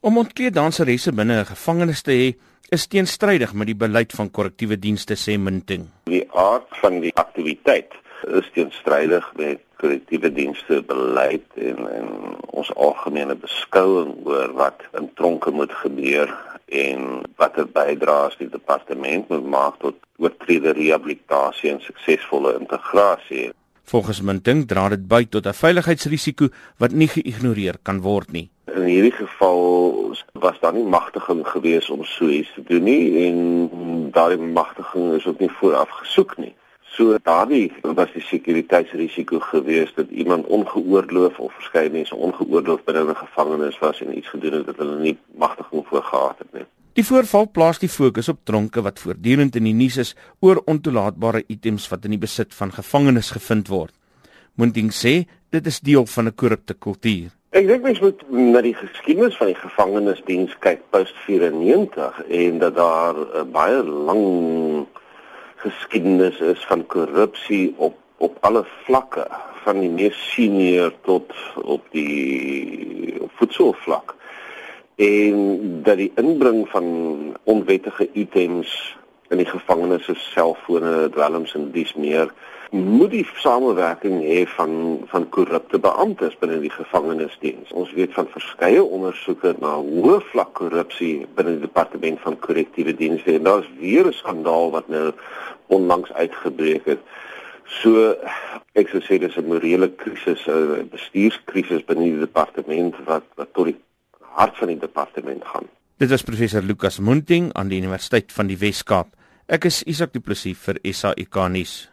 Om ontkleed danseresse binne 'n gevangenis te hê, is teenstrydig met die beleid van korrektiewe dienste sê Minting. Die aard van die aktiwiteit is teenstrydig met korrektiewe dienste beleid en en ons algemene beskouing oor wat in tronke moet gebeur en watter bydraes die departement moet maak tot oortrede rehabilitasie en suksesvolle integrasie. Volgens Minting dra dit by tot 'n veiligheidsrisiko wat nie geïgnoreer kan word nie. In hierdie geval was daar nie magtiging gewees om so iets te doen nie en daardie magtiging is ook nie vooraf gesoek nie. So daardie was die sekuriteitsrisiko gewees dat iemand ongeoorloof of verskeie mense ongeoorloof binne 'n gevangenis was en iets gedoen het wat hulle nie magtiging voor gehad het nie. Die voorval plaas die fokus op tronke wat voortdurend in die nuus is oor ontoelaatbare items wat in die besit van gevangenes gevind word. Moenting sê dit is deel van 'n korrupte kultuur. Ek dink mens moet na die geskiedenis van die gevangenisdiens kyk post 94 en dat daar 'n baie lang geskiedenis is van korrupsie op op alle vlakke van die mees senior tot op die voedselvlak. En dat die inbring van onwettige items in die gevangenes soos selfone, dwelms en dis meer moet die samewerking hê van van korrupte beamptes binne die gevangenisdiens. Ons weet van verskeie ondersoeke na hoë vlak korrupsie binne die departement van korrektiewe dienste en daar's weer 'n skandaal wat nou onlangs uitgebreek het. So ek sou sê dis 'n morele krisis, 'n bestuurskrisis binne die departement wat wat tot die hart van die departement gaan. Dit was professor Lukas Munting aan die Universiteit van die Wes-Kaap. Ek is Isak Du Plessis vir SAK nuus.